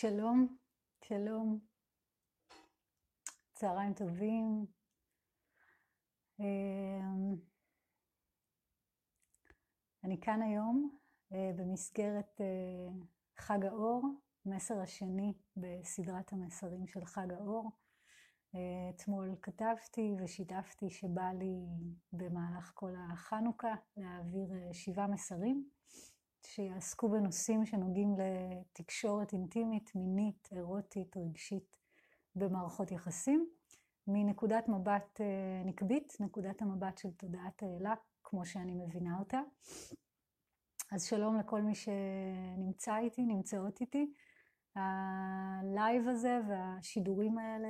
שלום, שלום, צהריים טובים. אמ, אני כאן היום אה, במסגרת אה, חג האור, מסר השני בסדרת המסרים של חג האור. אה, אתמול כתבתי ושיתפתי שבא לי במהלך כל החנוכה להעביר שבעה מסרים. שיעסקו בנושאים שנוגעים לתקשורת אינטימית, מינית, אירוטית, רגשית במערכות יחסים, מנקודת מבט אה, נקבית, נקודת המבט של תודעת האלה, כמו שאני מבינה אותה. אז שלום לכל מי שנמצא איתי, נמצאות איתי. הלייב הזה והשידורים האלה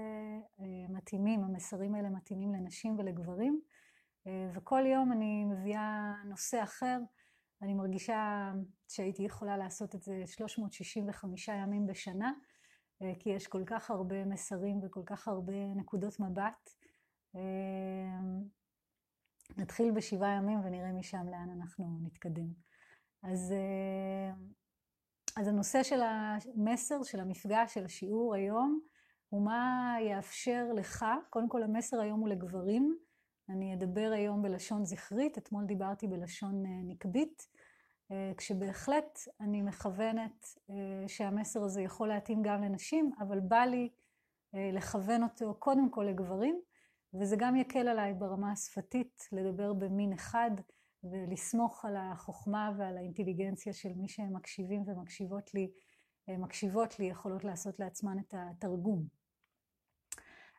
אה, מתאימים, המסרים האלה מתאימים לנשים ולגברים, אה, וכל יום אני מביאה נושא אחר. אני מרגישה שהייתי יכולה לעשות את זה 365 ימים בשנה, אה, כי יש כל כך הרבה מסרים וכל כך הרבה נקודות מבט. אה, נתחיל בשבעה ימים ונראה משם לאן אנחנו נתקדם. אז, אה, אז הנושא של המסר, של המפגש, של השיעור היום, הוא מה יאפשר לך, קודם כל המסר היום הוא לגברים, אני אדבר היום בלשון זכרית, אתמול דיברתי בלשון נקבית, אה, כשבהחלט אני מכוונת אה, שהמסר הזה יכול להתאים גם לנשים, אבל בא לי אה, לכוון אותו קודם כל לגברים, וזה גם יקל עליי ברמה השפתית לדבר במין אחד ולסמוך על החוכמה ועל האינטליגנציה של מי שהם מקשיבים ומקשיבות לי, מקשיבות לי, יכולות לעשות לעצמן את התרגום.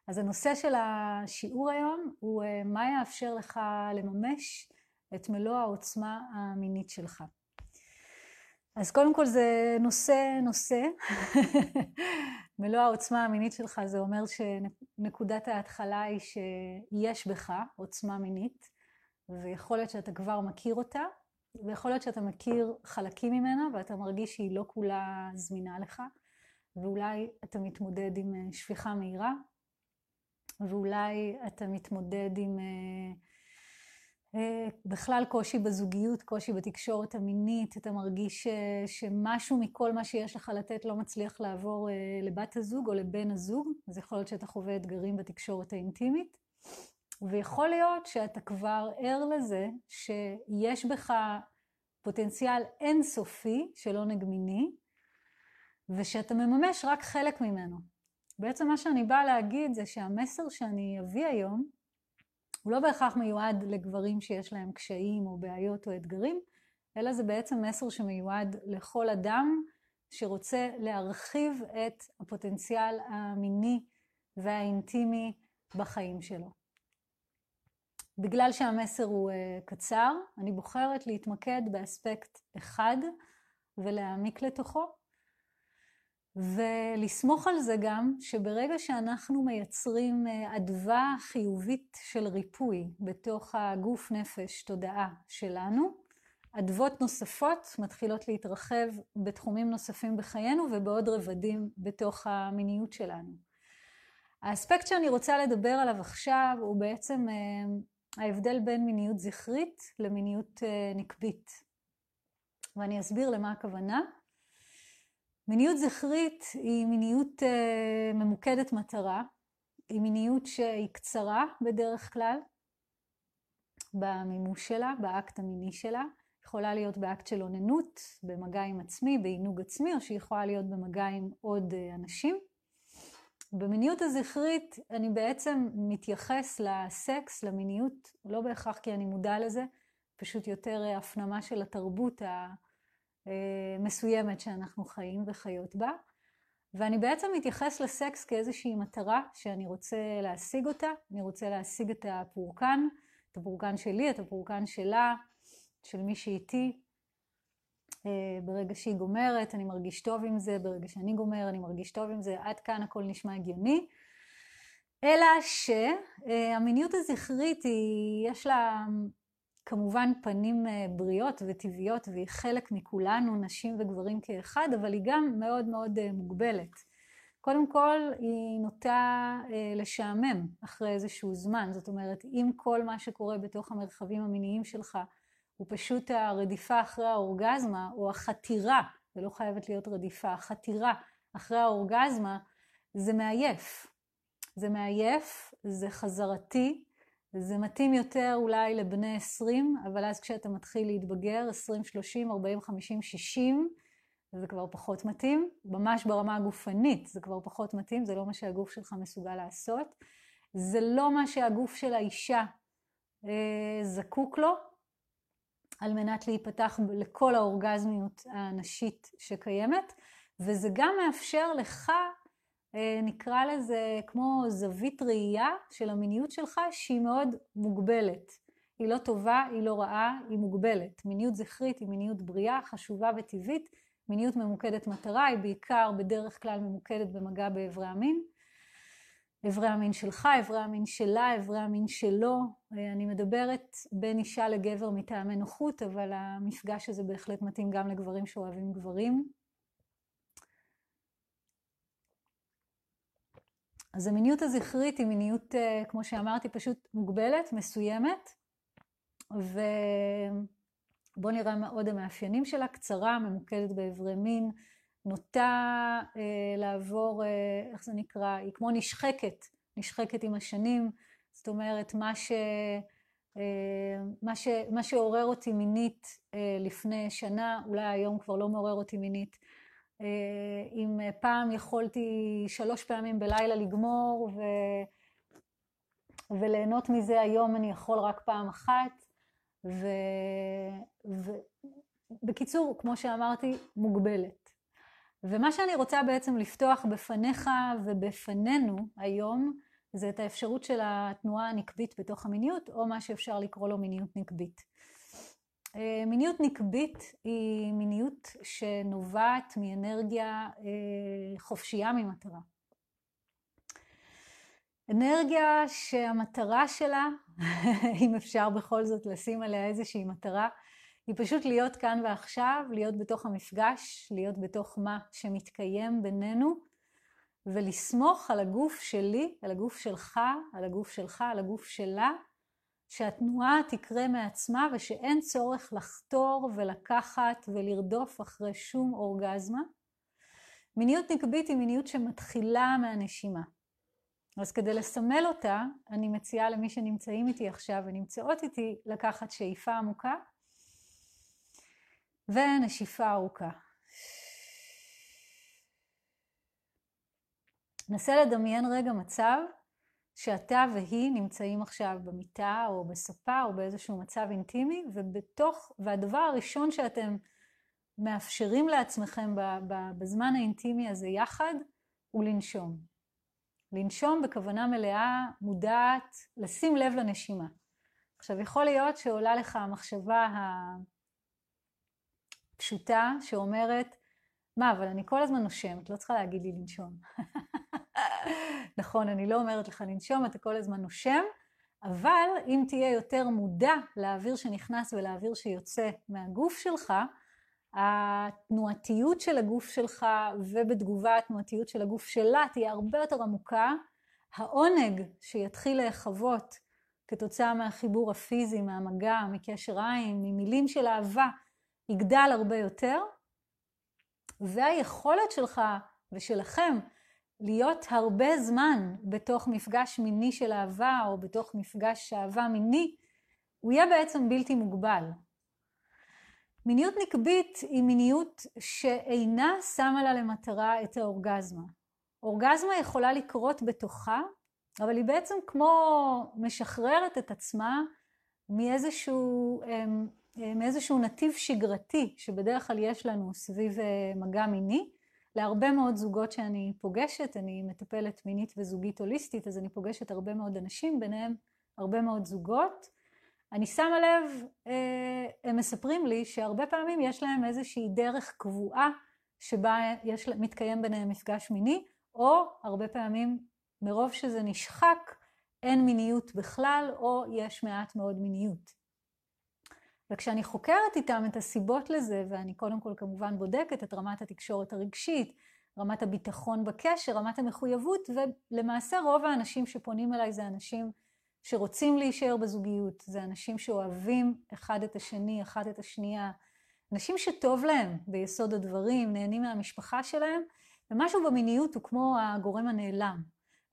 אז הנושא של השיעור היום הוא מה יאפשר לך לממש את מלוא העוצמה המינית שלך. אז קודם כל זה נושא נושא. מלוא העוצמה המינית שלך זה אומר שנקודת ההתחלה היא שיש בך עוצמה מינית, ויכול להיות שאתה כבר מכיר אותה, ויכול להיות שאתה מכיר חלקים ממנה ואתה מרגיש שהיא לא כולה זמינה לך, ואולי אתה מתמודד עם אה, שפיכה מהירה, ואולי אתה מתמודד עם אה, אה, בכלל קושי בזוגיות, קושי בתקשורת המינית, אתה מרגיש אה, שמשהו מכל מה שיש לך לתת לא מצליח לעבור לבת הזוג או לבן הזוג, אז יכול להיות שאתה חווה אתגרים בתקשורת האינטימית, ויכול להיות שאתה כבר ער לזה שיש בך פוטנציאל אינסופי שלא נגמיני, ושאתה מממש רק חלק ממנו. בעצם מה שאני באה להגיד זה שהמסר שאני אביא היום, הוא לא בהכרח מיועד לגברים שיש להם קשיים או בעיות או אתגרים, אלא זה בעצם מסר שמיועד לכל אדם שרוצה להרחיב את הפוטנציאל המיני והאינטימי בחיים שלו. בגלל שהמסר הוא uh, קצר, אני בוחרת להתמקד באספקט אחד ולהעמיק לתוכו, ולסמוך על זה גם שברגע שאנחנו מייצרים אה, אדווה חיובית של ריפוי בתוך הגוף, נפש, תודעה שלנו, אדוות נוספות מתחילות להתרחב בתחומים נוספים בחיינו ובעוד רבדים בתוך המיניות שלנו. האספקט שאני רוצה לדבר עליו עכשיו הוא בעצם אה, ההבדל בין מיניות זכרית למיניות אה, נקבית. ואני אסביר למה הכוונה. מיניות זכרית היא מיניות uh, ממוקדת מטרה, היא מיניות שהיא קצרה בדרך כלל במימוש שלה, באקט המיני שלה. יכולה להיות באקט של אוננות, במגע עם עצמי, בעינוג עצמי, או שהיא יכולה להיות במגע עם עוד uh, אנשים. במיניות הזכרית אני בעצם מתייחס לסקס, למיניות, לא בהכרח כי אני מודע לזה, פשוט יותר uh, הפנמה של התרבות ה... אה, מסוימת שאנחנו חיים וחיות בה. ואני בעצם מתייחס לסקס כאיזושהי מטרה שאני רוצה להשיג אותה. אני רוצה להשיג את הפורקן, את הפורקן שלי, את הפורקן שלה, של מי שאיתי. אה, ברגע שהיא גומרת, אני מרגיש טוב עם זה, ברגע שאני גומר, אני מרגיש טוב עם זה, עד כאן הכל נשמע הגיוני. אלא שהמיניות הזכרית היא, יש לה כמובן פנים אה, בריאות וטבעיות והיא חלק מכולנו, נשים וגברים כאחד, אבל היא גם מאוד מאוד אה, מוגבלת. קודם כל, היא נוטה אה, לשעמם אחרי איזשהו זמן. זאת אומרת, אם כל מה שקורה בתוך המרחבים המיניים שלך הוא פשוט הרדיפה אחרי האורגזמה, או החתירה, זה לא חייבת להיות רדיפה, החתירה אחרי האורגזמה, זה מעייף. זה מעייף, זה חזרתי, זה מתאים יותר אולי לבני 20, אבל אז כשאתה מתחיל להתבגר, 20, 30, 40, 50, 60, זה כבר פחות מתאים. ממש ברמה הגופנית זה כבר פחות מתאים, זה לא מה שהגוף שלך מסוגל לעשות. זה לא מה שהגוף של האישה אה, זקוק לו, על מנת להיפתח לכל האורגזמיות הנשית שקיימת, וזה גם מאפשר לך, נקרא לזה כמו זווית ראייה של המיניות שלך, שהיא מאוד מוגבלת. היא לא טובה, היא לא רעה, היא מוגבלת. מיניות זכרית היא מיניות בריאה, חשובה וטבעית. מיניות ממוקדת מטרה היא בעיקר, בדרך כלל ממוקדת במגע באיברי המין. אברי המין שלך, אברי המין שלה, אברי המין שלו. אני מדברת בין אישה לגבר מטעמי נוחות, אבל המפגש הזה בהחלט מתאים גם לגברים שאוהבים גברים. אז המיניות הזכרית היא מיניות, אה, כמו שאמרתי, פשוט מוגבלת, מסוימת, ובואו נראה עוד המאפיינים שלה, קצרה, ממוקדת באברי מין, נוטה אה, לעבור, אה, איך זה נקרא, היא כמו נשחקת, נשחקת עם השנים, זאת אומרת, מה, ש, אה, מה, ש, מה שעורר אותי מינית אה, לפני שנה, אולי היום כבר לא מעורר אותי מינית. אה, אם פעם יכולתי שלוש פעמים בלילה לגמור ו, וליהנות מזה, היום אני יכול רק פעם אחת. ו... ו... בקיצור, כמו שאמרתי, מוגבלת. ומה שאני רוצה בעצם לפתוח בפניך ובפנינו היום, זה את האפשרות של התנועה הנקבית בתוך המיניות, או מה שאפשר לקרוא לו מיניות נקבית. אה, מיניות נקבית היא מיניות שנובעת מאנרגיה אה, חופשייה ממטרה. אנרגיה שהמטרה שלה, אם אפשר בכל זאת לשים עליה איזושהי מטרה, היא פשוט להיות כאן ועכשיו, להיות בתוך המפגש, להיות בתוך מה שמתקיים בינינו, ולסמוך על הגוף שלי, על הגוף שלך, על הגוף שלך, על הגוף שלה, שהתנועה תקרה מעצמה ושאין צורך לחתור ולקחת ולרדוף אחרי שום אורגזמה. מיניות נקבית היא מיניות שמתחילה מהנשימה. אז כדי לסמל אותה, אני מציעה למי שנמצאים איתי עכשיו ונמצאות איתי לקחת שאיפה עמוקה ונשיפה ארוכה. נסה לדמיין רגע מצב שאתה והיא נמצאים עכשיו במיטה או בספה או באיזשהו מצב אינטימי, ובתוך, והדבר הראשון שאתם מאפשרים לעצמכם בזמן האינטימי הזה יחד, הוא לנשום. לנשום בכוונה מלאה, מודעת, לשים לב לנשימה. עכשיו, יכול להיות שעולה לך המחשבה הפשוטה שאומרת, מה, אבל אני כל הזמן נושמת, לא צריכה להגיד לי לנשום. נכון, אני לא אומרת לך לנשום, אתה כל הזמן נושם, אבל אם תהיה יותר מודע לאוויר שנכנס ולאוויר שיוצא מהגוף שלך, התנועתיות של הגוף שלך ובתגובה התנועתיות של הגוף שלה תהיה הרבה יותר עמוקה. העונג שיתחיל להיחוות כתוצאה מהחיבור הפיזי, מהמגע, מקשר עין, ממילים של אהבה, יגדל הרבה יותר, והיכולת שלך ושלכם להיות הרבה זמן בתוך מפגש מיני של אהבה, או בתוך מפגש אהבה מיני, הוא יהיה בעצם בלתי מוגבל. מיניות נקבית היא מיניות שאינה שמה לה למטרה את האורגזמה. אורגזמה יכולה לקרות בתוכה, אבל היא בעצם כמו משחררת את עצמה מאיזשהו, אמ, מאיזשהו נתיב שגרתי שבדרך כלל יש לנו סביב אה, מגע מיני. להרבה מאוד זוגות שאני פוגשת, אני מטפלת מינית וזוגית הוליסטית, אז אני פוגשת הרבה מאוד אנשים, ביניהם הרבה מאוד זוגות. אני שמה לב, אה, הם מספרים לי שהרבה פעמים יש להם איזושהי דרך קבועה שבה יש, מתקיים ביניהם מפגש מיני, או הרבה פעמים מרוב שזה נשחק, אין מיניות בכלל, או יש מעט מאוד מיניות. וכשאני חוקרת איתם את הסיבות לזה, ואני קודם כל כמובן בודקת את רמת התקשורת הרגשית, רמת הביטחון בקשר, רמת המחויבות, ולמעשה רוב האנשים שפונים אליי זה אנשים שרוצים להישאר בזוגיות, זה אנשים שאוהבים אחד את השני, אחת את השנייה, אנשים שטוב להם ביסוד הדברים, נהנים מהמשפחה שלהם, ומשהו במיניות הוא כמו הגורם הנעלם.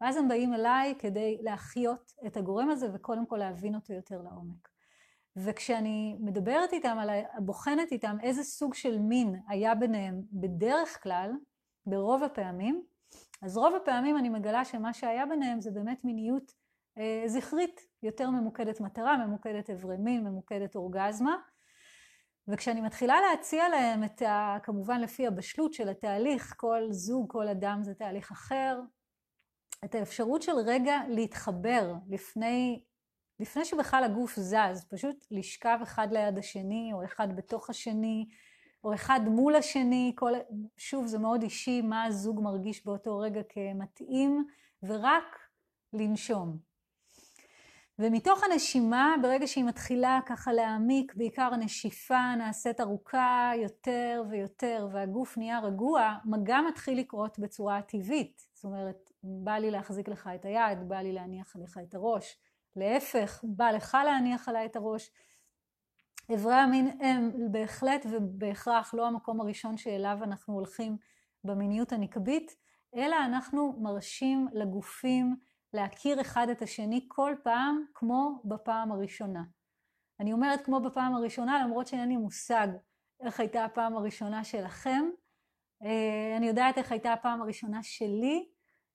ואז הם באים אליי כדי להחיות את הגורם הזה וקודם כל להבין אותו יותר לעומק. וכשאני מדברת איתם, על, בוחנת איתם איזה סוג של מין היה ביניהם בדרך כלל, ברוב הפעמים, אז רוב הפעמים אני מגלה שמה שהיה ביניהם זה באמת מיניות אה, זכרית, יותר ממוקדת מטרה, ממוקדת אברי מין, ממוקדת אורגזמה. וכשאני מתחילה להציע להם את ה... כמובן לפי הבשלות של התהליך, כל זוג, כל אדם זה תהליך אחר, את האפשרות של רגע להתחבר לפני, לפני שבכלל הגוף זז, פשוט לשכב אחד ליד השני, או אחד בתוך השני, או אחד מול השני, כל, שוב זה מאוד אישי מה הזוג מרגיש באותו רגע כמתאים, ורק לנשום. ומתוך הנשימה, ברגע שהיא מתחילה ככה להעמיק, בעיקר הנשיפה נעשית ארוכה יותר ויותר, והגוף נהיה רגוע, מגע מתחיל לקרות בצורה טבעית. זאת אומרת, בא לי להחזיק לך את היד, בא לי להניח עליך את הראש. להפך, בא לך להניח עליי את הראש. אברי המין הם בהחלט ובהכרח לא המקום הראשון שאליו אנחנו הולכים במיניות הנקבית, אלא אנחנו מרשים לגופים להכיר אחד את השני כל פעם כמו בפעם הראשונה. אני אומרת כמו בפעם הראשונה למרות שאין לי מושג איך הייתה הפעם הראשונה שלכם. אה, אני יודעת איך הייתה הפעם הראשונה שלי.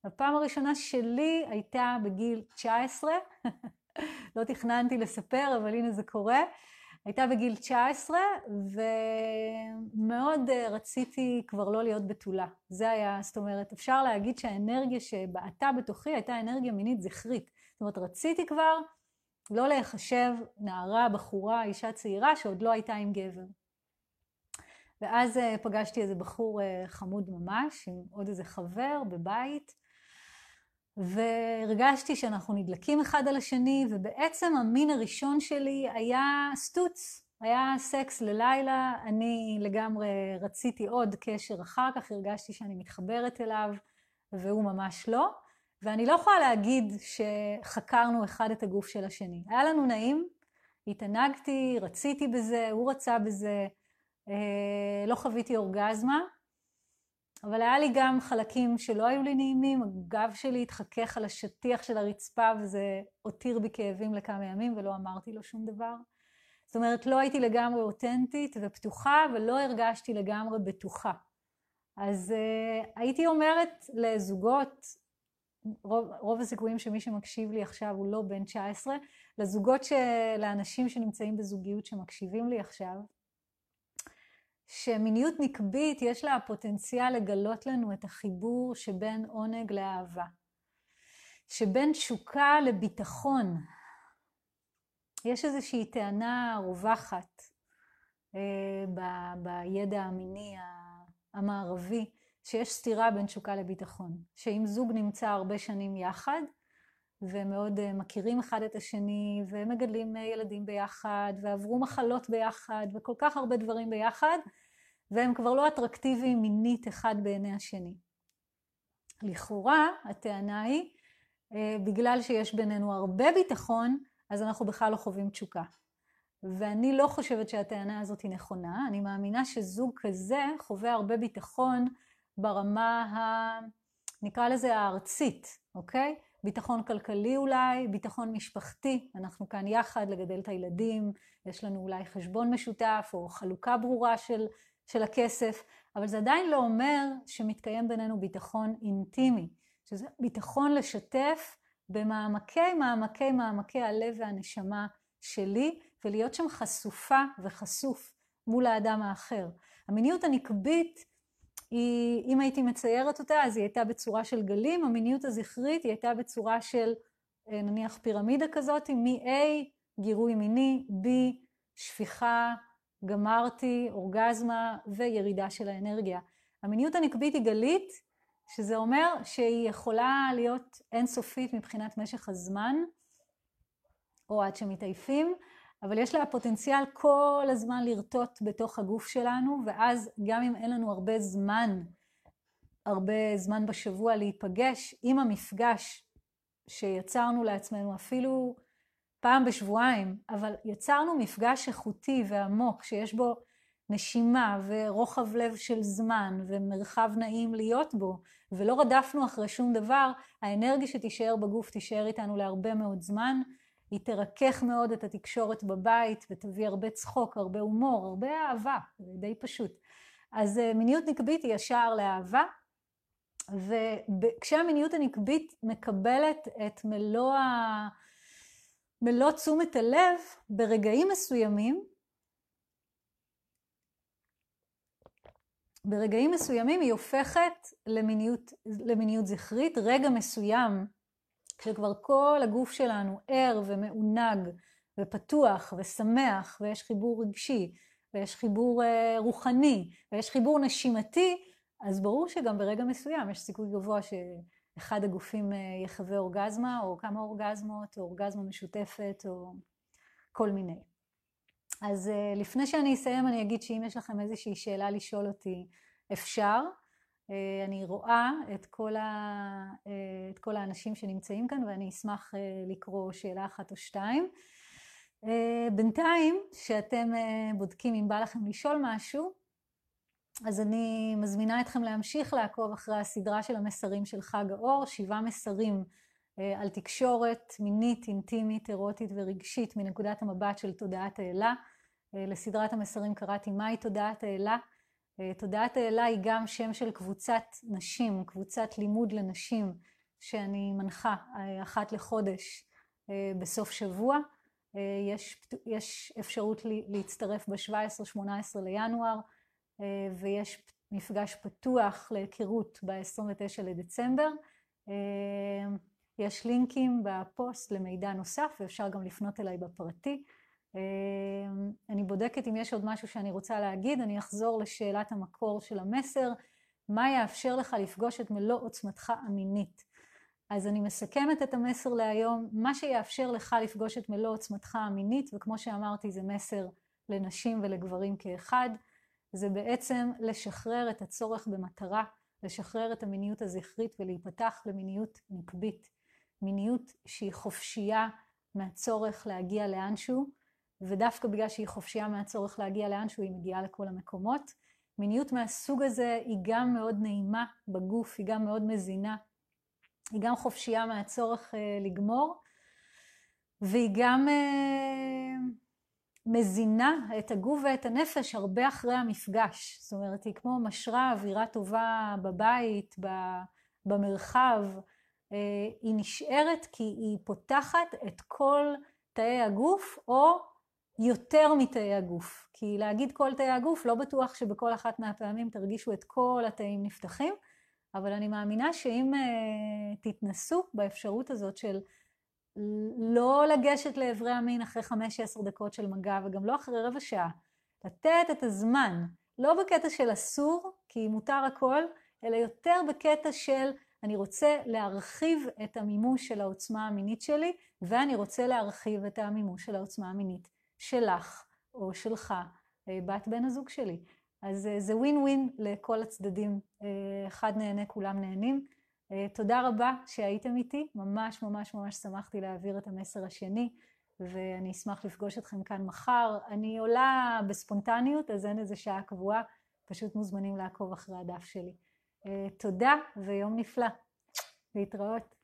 הפעם הראשונה שלי הייתה בגיל 19, לא תכננתי לספר אבל הנה זה קורה. הייתה בגיל 19, ומאוד אה, רציתי כבר לא להיות בתולה. זה היה, זאת אומרת, אפשר להגיד שהאנרגיה שבעטה בתוכי הייתה אנרגיה מינית זכרית. זאת אומרת, רציתי כבר לא להיחשב נערה, בחורה, אישה צעירה שעוד לא הייתה עם גבר. ואז אה, פגשתי איזה בחור אה, חמוד ממש, עם עוד איזה חבר בבית, והרגשתי שאנחנו נדלקים אחד על השני, ובעצם המין הראשון שלי היה סטוץ, היה סקס ללילה, אני לגמרי רציתי עוד קשר אחר כך, הרגשתי שאני מתחברת אליו, והוא ממש לא. ואני לא יכולה להגיד שחקרנו אחד את הגוף של השני. היה לנו נעים, התענגתי, רציתי בזה, הוא רצה בזה, אה, לא חוויתי אורגזמה, אבל היה לי גם חלקים שלא היו לי נעימים, הגב שלי התחכך על השטיח של הרצפה וזה הותיר בי כאבים לכמה ימים ולא אמרתי לו שום דבר. זאת אומרת, לא הייתי לגמרי אותנטית ופתוחה ולא הרגשתי לגמרי בטוחה. אז uh, הייתי אומרת לזוגות, רוב, רוב הסיכויים שמי שמקשיב לי עכשיו הוא לא בן 19, לזוגות, של, לאנשים שנמצאים בזוגיות שמקשיבים לי עכשיו, שמיניות נקבית יש לה הפוטנציאל לגלות לנו את החיבור שבין עונג לאהבה, שבין תשוקה לביטחון. יש איזושהי טענה רווחת אה, ב- בידע המיני המערבי, שיש סתירה בין תשוקה לביטחון. שאם זוג נמצא הרבה שנים יחד, ומאוד אה, מכירים אחד את השני, ומגדלים אה, ילדים ביחד, ועברו מחלות ביחד, וכל כך הרבה דברים ביחד, והם כבר לא אטרקטיביים מינית אחד בעיני השני. לכאורה, הטענה היא, אה, בגלל שיש בינינו הרבה ביטחון, אז אנחנו בכלל לא חווים תשוקה. ואני לא חושבת שהטענה הזאת היא נכונה, אני מאמינה שזוג כזה חווה הרבה ביטחון ברמה ה... נקרא לזה הארצית, אוקיי? ביטחון כלכלי אולי, ביטחון משפחתי, אנחנו כאן יחד לגדל את הילדים, יש לנו אולי חשבון משותף או חלוקה ברורה של, של הכסף, אבל זה עדיין לא אומר שמתקיים בינינו ביטחון אינטימי, שזה ביטחון לשתף במעמקי מעמקי מעמקי הלב והנשמה שלי, ולהיות שם חשופה וחשוף מול האדם האחר. המיניות הנקבית היא, אם הייתי מציירת אותה, אז היא הייתה בצורה של גלים, המיניות הזכרית היא הייתה בצורה של אה, נניח פירמידה כזאת, מ-A, גירוי מיני, B, שפיכה, גמרתי, אורגזמה וירידה של האנרגיה. המיניות הנקבית היא גלית, שזה אומר שהיא יכולה להיות אינסופית מבחינת משך הזמן, או עד שמתעייפים, אבל יש לה פוטנציאל כל הזמן לרטוט בתוך הגוף שלנו, ואז גם אם אין לנו הרבה זמן, הרבה זמן בשבוע להיפגש, עם המפגש שיצרנו לעצמנו אפילו פעם בשבועיים, אבל יצרנו מפגש איכותי ועמוק, שיש בו נשימה ורוחב לב של זמן ומרחב נעים להיות בו, ולא רדפנו אחרי שום דבר, האנרגיה שתישאר בגוף תישאר איתנו להרבה מאוד זמן, היא תרכך מאוד את התקשורת בבית ותביא הרבה צחוק, הרבה הומור, הרבה אהבה, זה די פשוט. אז אה, מיניות נקבית היא ישר לאהבה, וכשהמיניות הנקבית מקבלת את מלוא, ה... מלוא תשומת הלב, ברגעים מסוימים, ברגעים מסוימים היא הופכת למיניות, למיניות זכרית, רגע מסוים, כשכבר כל הגוף שלנו ער ומעונג ופתוח ושמח ויש חיבור רגשי ויש חיבור אה, רוחני ויש חיבור נשימתי, אז ברור שגם ברגע מסוים יש סיכוי גבוה שאחד הגופים אה, יחווה אורגזמה או כמה אורגזמות או אורגזמה משותפת או כל מיני. אז אה, לפני שאני אסיים אני אגיד שאם יש לכם איזושהי שאלה לשאול אותי, אפשר. אה, אני רואה את כל, ה... את כל האנשים שנמצאים כאן ואני אשמח לקרוא שאלה אחת או שתיים. בינתיים, שאתם בודקים אם בא לכם לשאול משהו, אז אני מזמינה אתכם להמשיך לעקוב אחרי הסדרה של המסרים של חג האור, שבעה מסרים על תקשורת מינית, אינטימית, אירוטית ורגשית מנקודת המבט של תודעת האלה. אה, לסדרת המסרים קראתי מהי תודעת האלה. אה, תודעת האלה היא גם שם של קבוצת נשים, קבוצת לימוד לנשים שאני מנחה אה, אחת לחודש בסוף שבוע. יש, יש אפשרות להצטרף ב-17-18 לינואר ויש מפגש פתוח להיכרות ב-29 לדצמבר. יש לינקים בפוסט למידע נוסף ואפשר גם לפנות אליי בפרטי. אמ, אני בודקת אם יש עוד משהו שאני רוצה להגיד, אני אחזור לשאלת המקור של המסר, מה יאפשר לך לפגוש את מלוא עוצמתך המינית. אז אני מסכמת את המסר להיום, מה שיאפשר לך לפגוש את מלוא עוצמתך המינית, וכמו שאמרתי זה מסר לנשים ולגברים כאחד, זה בעצם לשחרר את הצורך במטרה, לשחרר את המיניות הזכרית ולהיפתח למיניות נקבית. מיניות שהיא חופשייה מהצורך להגיע לאנשהו, ודווקא בגלל שהיא חופשייה מהצורך להגיע לאנשהו, היא מגיעה לכל המקומות. מיניות מהסוג הזה היא גם מאוד נעימה בגוף, היא גם מאוד מזינה, היא גם חופשייה מהצורך אה, לגמור, והיא גם אה, מזינה את הגוף ואת הנפש הרבה אחרי המפגש. זאת אומרת, היא כמו משרה אווירה טובה בבית, במרחב. אה, היא נשארת כי היא פותחת את כל תאי הגוף, או יותר מתאי הגוף. כי להגיד כל תאי הגוף, לא בטוח שבכל אחת מהפעמים תרגישו את כל התאים נפתחים, אבל אני מאמינה שאם uh, תתנסו באפשרות הזאת של לא לגשת לאיברי המין אחרי 5-10 דקות של מגע, וגם לא אחרי רבע שעה, לתת את הזמן, לא בקטע של אסור, כי מותר הכל, אלא יותר בקטע של אני רוצה להרחיב את המימוש של העוצמה המינית שלי, ואני רוצה להרחיב את המימוש של העוצמה המינית שלך או שלך, אה, בת בן הזוג שלי. אז אה, זה ווין ווין לכל הצדדים, אה, אחד נהנה, כולם נהנים. תודה רבה שהייתם איתי, ממש ממש ממש שמחתי להעביר את המסר השני, ואני אשמח לפגוש אתכם כאן מחר. אני עולה בספונטניות, אז אין איזה שעה קבועה, פשוט מוזמנים לעקוב אחרי הדף שלי. תודה ויום נפלא. להתראות.